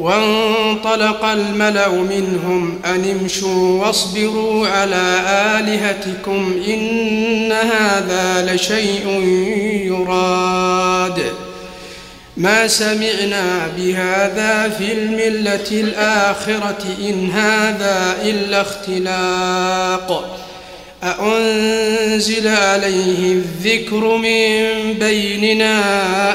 وانطلق الملأ منهم أن امشوا واصبروا على آلهتكم إن هذا لشيء يراد. ما سمعنا بهذا في الملة الآخرة إن هذا إلا اختلاق. أأنزل عليه الذكر من بيننا؟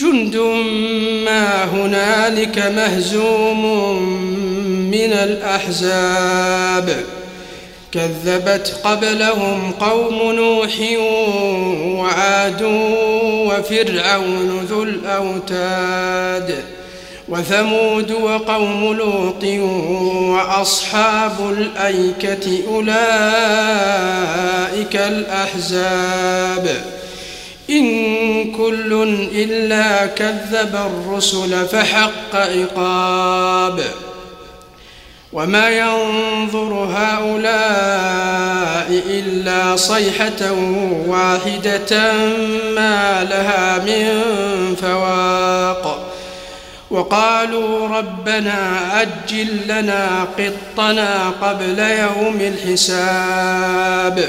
جند ما هنالك مهزوم من الأحزاب. كذبت قبلهم قوم نوح وعاد وفرعون ذو الأوتاد وثمود وقوم لوط وأصحاب الأيكة أولئك الأحزاب. إن كل إلا كذب الرسل فحق عقاب وما ينظر هؤلاء إلا صيحة واحدة ما لها من فواق. وقالوا ربنا أجل لنا قطنا قبل يوم الحساب.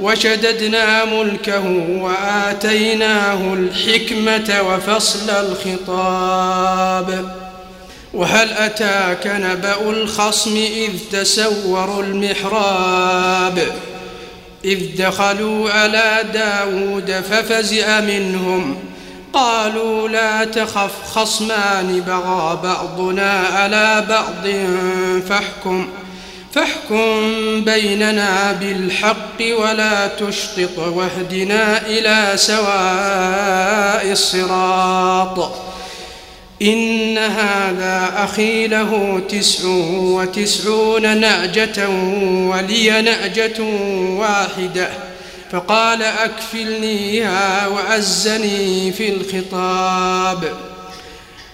وشددنا ملكه وآتيناه الحكمة وفصل الخطاب. وهل أتاك نبأ الخصم إذ تسوروا المحراب؟ إذ دخلوا على داود ففزع منهم. قالوا لا تخف خصمان بغى بعضنا على بعض فاحكم. فاحكم بيننا بالحق ولا تشطط واهدنا إلى سواء الصراط. إن هذا أخي له تسع وتسعون نعجة ولي نعجة واحدة. فقال أكفلنيها وأزني في الخطاب.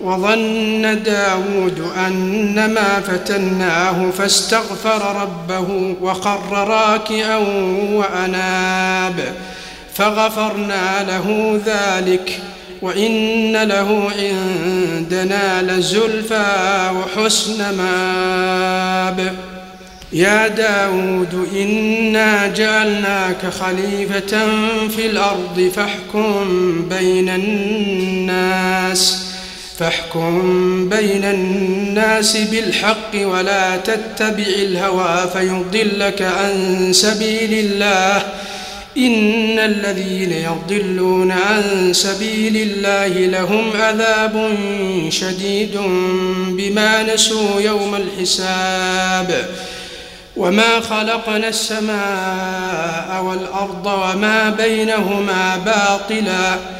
وظن داود أنما فتناه فاستغفر ربه وخر راكعا وأناب فغفرنا له ذلك وإن له عندنا لزلفى وحسن مآب. يا داود إنا جعلناك خليفة في الأرض فاحكم بين الناس. فاحكم بين الناس بالحق ولا تتبع الهوى فيضلك عن سبيل الله. إن الذين يضلون عن سبيل الله لهم عذاب شديد بما نسوا يوم الحساب. وما خلقنا السماء والأرض وما بينهما باطلاً.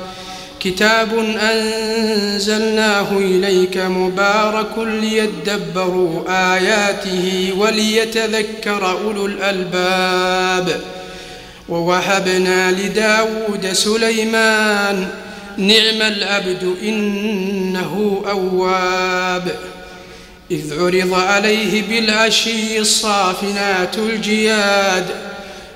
كتاب أنزلناه إليك مبارك ليدبروا آياته وليتذكر أولو الألباب. ووهبنا لداود سليمان نعم العبد إنه أواب. إذ عرض عليه بالعشي الصافنات الجياد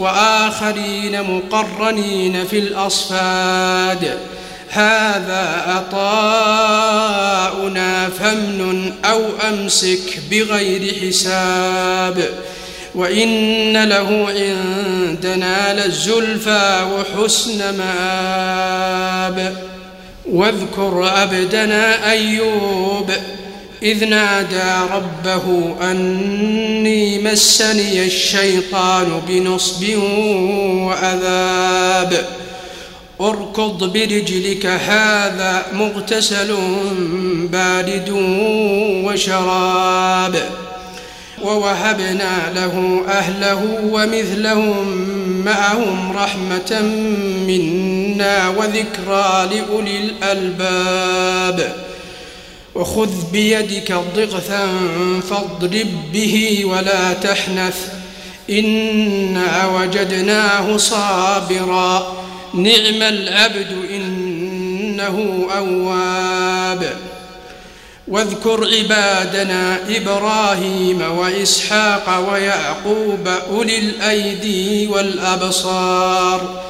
وآخرين مقرنين في الأصفاد. هذا عطاؤنا فمن أو أمسك بغير حساب. وإن له عندنا للزلفى وحسن مآب. واذكر عبدنا أيوب إذ نادى ربه أني مسني الشيطان بنصب وعذاب اركض برجلك هذا مغتسل بارد وشراب. ووهبنا له أهله ومثلهم معهم رحمة منا وذكرى لأولي الألباب. وخذ بيدك ضغثا فاضرب به ولا تحنث. إنا وجدناه صابرا. نعم العبد إنه أواب. واذكر عبادنا إبراهيم وإسحاق ويعقوب أولي الأيدي والأبصار.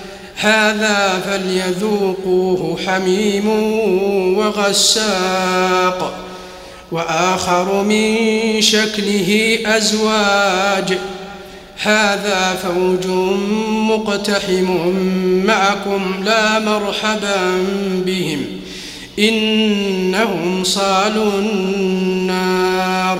هذا فليذوقوه حميم وغساق وآخر من شكله أزواج. هذا فوج مقتحم معكم لا مرحبا بهم إنهم صالوا النار.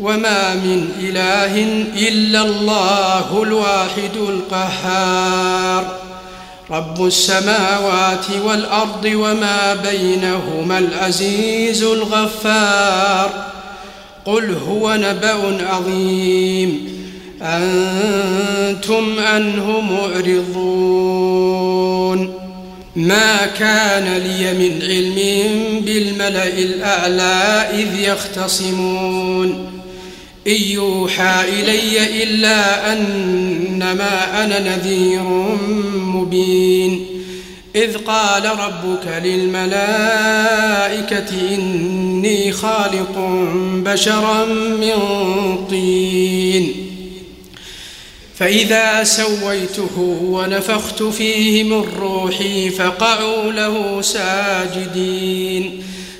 وما من إله إلا الله الواحد القهار رب السماوات والأرض وما بينهما العزيز الغفار قل هو نبأ عظيم أنتم عنه معرضون ما كان لي من علم بالملأ الأعلى إذ يختصمون إن يوحى إلي إلا أنما أنا نذير مبين. إذ قال ربك للملائكة إني خالق بشرا من طين. فإذا سويته ونفخت فيه من روحي فقعوا له ساجدين.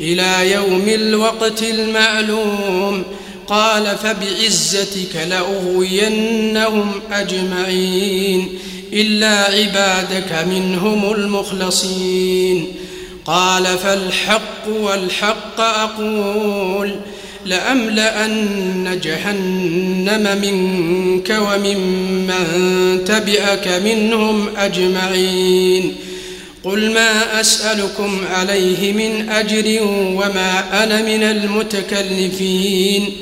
إلى يوم الوقت المعلوم. قال فبعزتك لأغوينهم أجمعين إلا عبادك منهم المخلصين. قال فالحق والحق أقول لأملأن جهنم منك وممن من تبعك منهم أجمعين. قل ما أسألكم عليه من أجر وما أنا من المتكلفين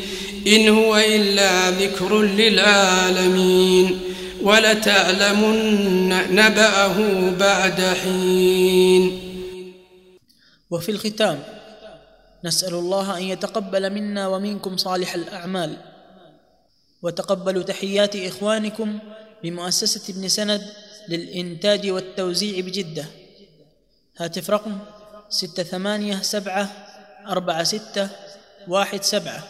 إن هو إلا ذكر للعالمين ولتعلمن نبأه بعد حين وفي الختام نسأل الله أن يتقبل منا ومنكم صالح الأعمال. وتقبلوا تحيات إخوانكم بمؤسسة ابن سند للإنتاج والتوزيع بجدة. هاتف رقم ستة ثمانية سبعة أربعة ستة واحد سبعة.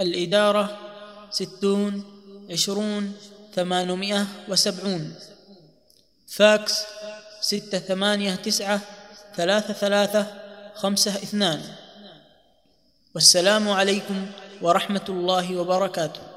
الإدارة ستون عشرون ثمانمائة وسبعون. فاكس ستة ثمانية تسعة ثلاثة ثلاثة خمسة اثنان. والسلام عليكم ورحمة الله وبركاته.